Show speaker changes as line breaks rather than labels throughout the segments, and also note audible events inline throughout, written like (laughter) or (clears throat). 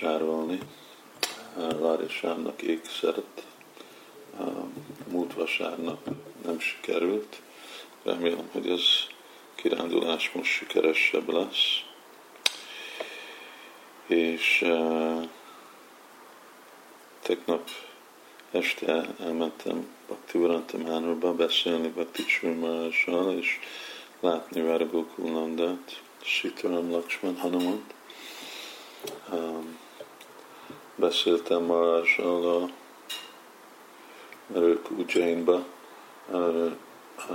vásárolni Várisámnak ékszeret. Múlt vasárnap nem sikerült. Remélem, hogy ez kirándulás most sikeresebb lesz. És uh, tegnap este elmentem Bhakti Urantamánurba beszélni Bhakti Csurmással, és látni Vára Gokulnandát, Sitaram Lakshman Hanumant. Um, beszéltem Marással, mert ők Ujjainba,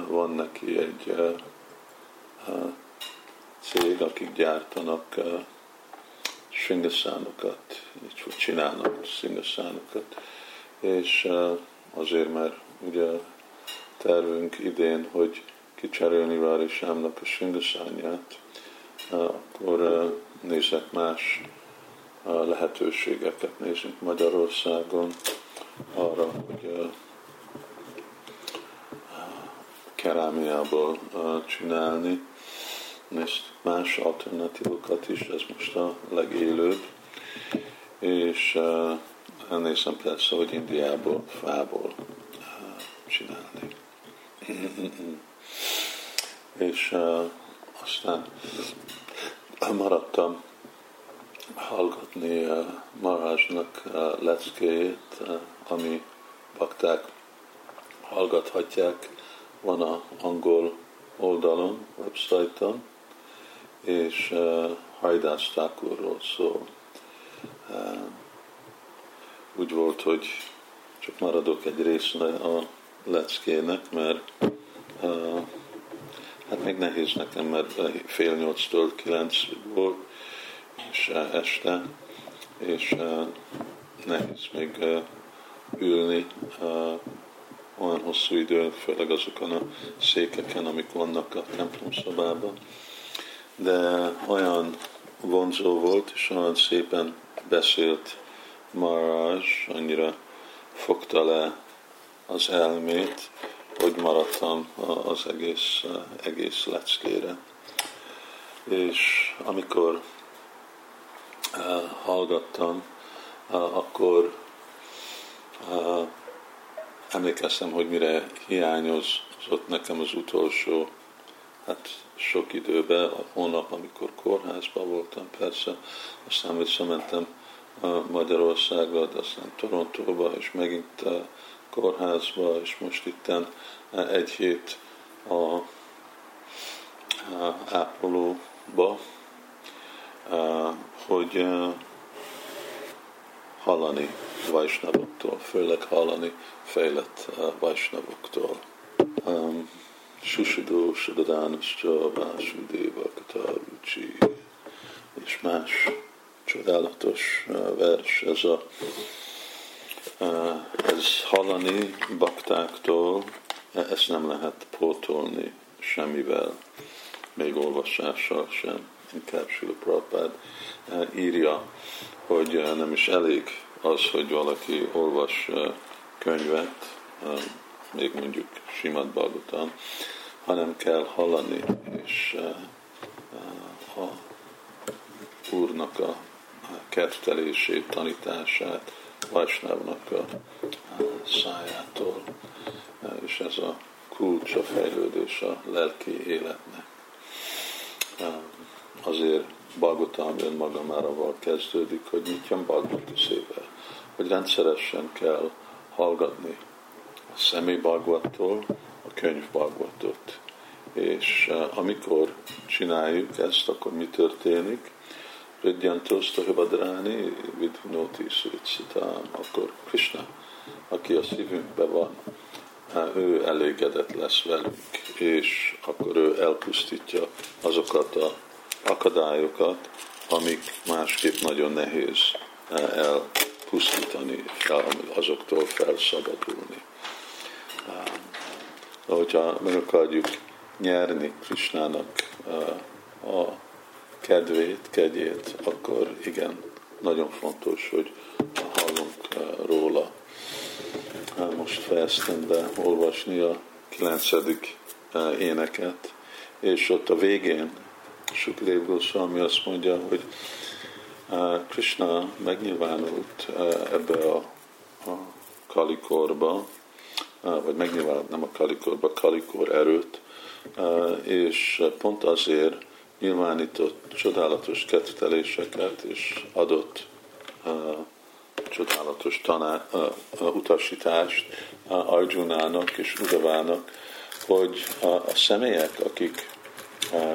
van neki egy cég, akik gyártanak singaszánokat, így csinálnak singaszánokat, és azért, mert ugye tervünk idén, hogy kicserélni Vári Sámnak a singaszányát, akkor nézek más lehetőségeket, nézünk Magyarországon arra, hogy kerámiából csinálni, és más alternatívokat is, ez most a legélőbb, és elnézem persze, hogy Indiából, fából csinálni. (clears throat) és aztán maradtam hallgatni Marázsnak leckéjét, ami bakták hallgathatják, van a angol oldalon, websájton, és uh, Hajdász Thakurról szól. Uh, úgy volt, hogy csak maradok egy részre a leckének, mert uh, hát még nehéz nekem, mert fél nyolctól kilenc volt, és este, és nehéz még ülni olyan hosszú idő, főleg azokon a székeken, amik vannak a templom szobában. De olyan vonzó volt, és olyan szépen beszélt Maharaj, annyira fogta le az elmét, hogy maradtam az egész, egész leckére. És amikor hallgattam, akkor emlékeztem, hogy mire hiányozott nekem az utolsó, hát sok időben, a hónap, amikor kórházban voltam persze, aztán visszamentem Magyarországra, de aztán Torontóba, és megint a kórházba, és most itten egy hét a ápolóba, hogy hallani vajsnavoktól, főleg hallani fejlett vajsnavoktól. Um, Susudó, Sudadánoscsa, Vásudéva, Katarucsi, és más csodálatos vers. Ez, a, ez hallani baktáktól, ezt nem lehet pótolni semmivel, még olvasással sem. Inkább Sula Prabhupád írja, hogy nem is elég az, hogy valaki olvas könyvet, még mondjuk Simad Bhagavatam, hanem kell hallani, és a Úrnak a kertelését, tanítását, Vajsnávnak a szájától, és ez a kulcs a fejlődés a lelki életnek. Azért Bhagavatam önmagamárával kezdődik, hogy jön Bhagavata szével, hogy rendszeresen kell hallgatni a személy Bhagavattól a könyv Bhagavatot. És uh, amikor csináljuk ezt, akkor mi történik? Ridyantoszta Hibadráni Vidvinoti Szuricitám, akkor Krishna, aki a szívünkben van, ő elégedett lesz velünk, és akkor ő elpusztítja azokat a akadályokat, amik másképp nagyon nehéz elpusztítani, azoktól felszabadulni. Hogyha meg akarjuk nyerni Krisnának a kedvét, kegyét, akkor igen, nagyon fontos, hogy hallunk róla. Most fejeztem be olvasni a kilencedik éneket, és ott a végén Sukrév Goswami azt mondja, hogy Krishna megnyilvánult ebbe a, a kalikorba, vagy megnyilvánult nem a kalikorba, kalikor erőt, és pont azért nyilvánított csodálatos ketteléseket, és adott csodálatos taná, utasítást Arjunának és Udavának, hogy a személyek, akik,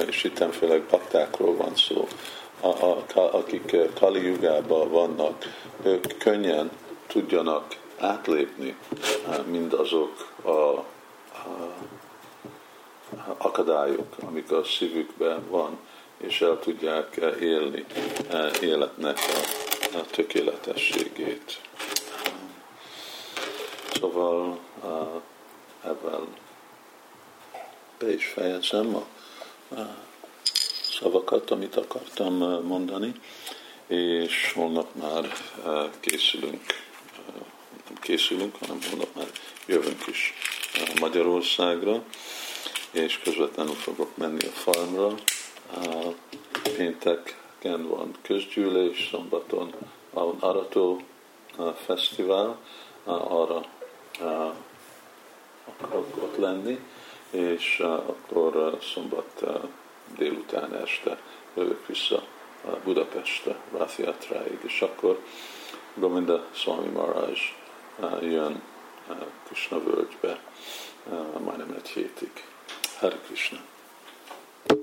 és itt főleg baktákról van szó, a, a, akik Kali Jugában vannak, ők könnyen tudjanak átlépni mindazok a, akadályok, amik a szívükben van, és el tudják élni életnek a, a tökéletességét. Szóval ebben be is fejezem a szavakat, amit akartam mondani, és holnap már készülünk, nem készülünk, hanem holnap már jövünk is Magyarországra, és közvetlenül fogok menni a farmra. Pénteken van közgyűlés, szombaton van Arató Fesztivál, arra akarok ott lenni, és akkor szombat délután este jövök vissza Budapestre, Rathiatráig, és akkor Gominda Swami Maharaj jön Krishna völgybe majdnem egy hétig. Hare Krishna.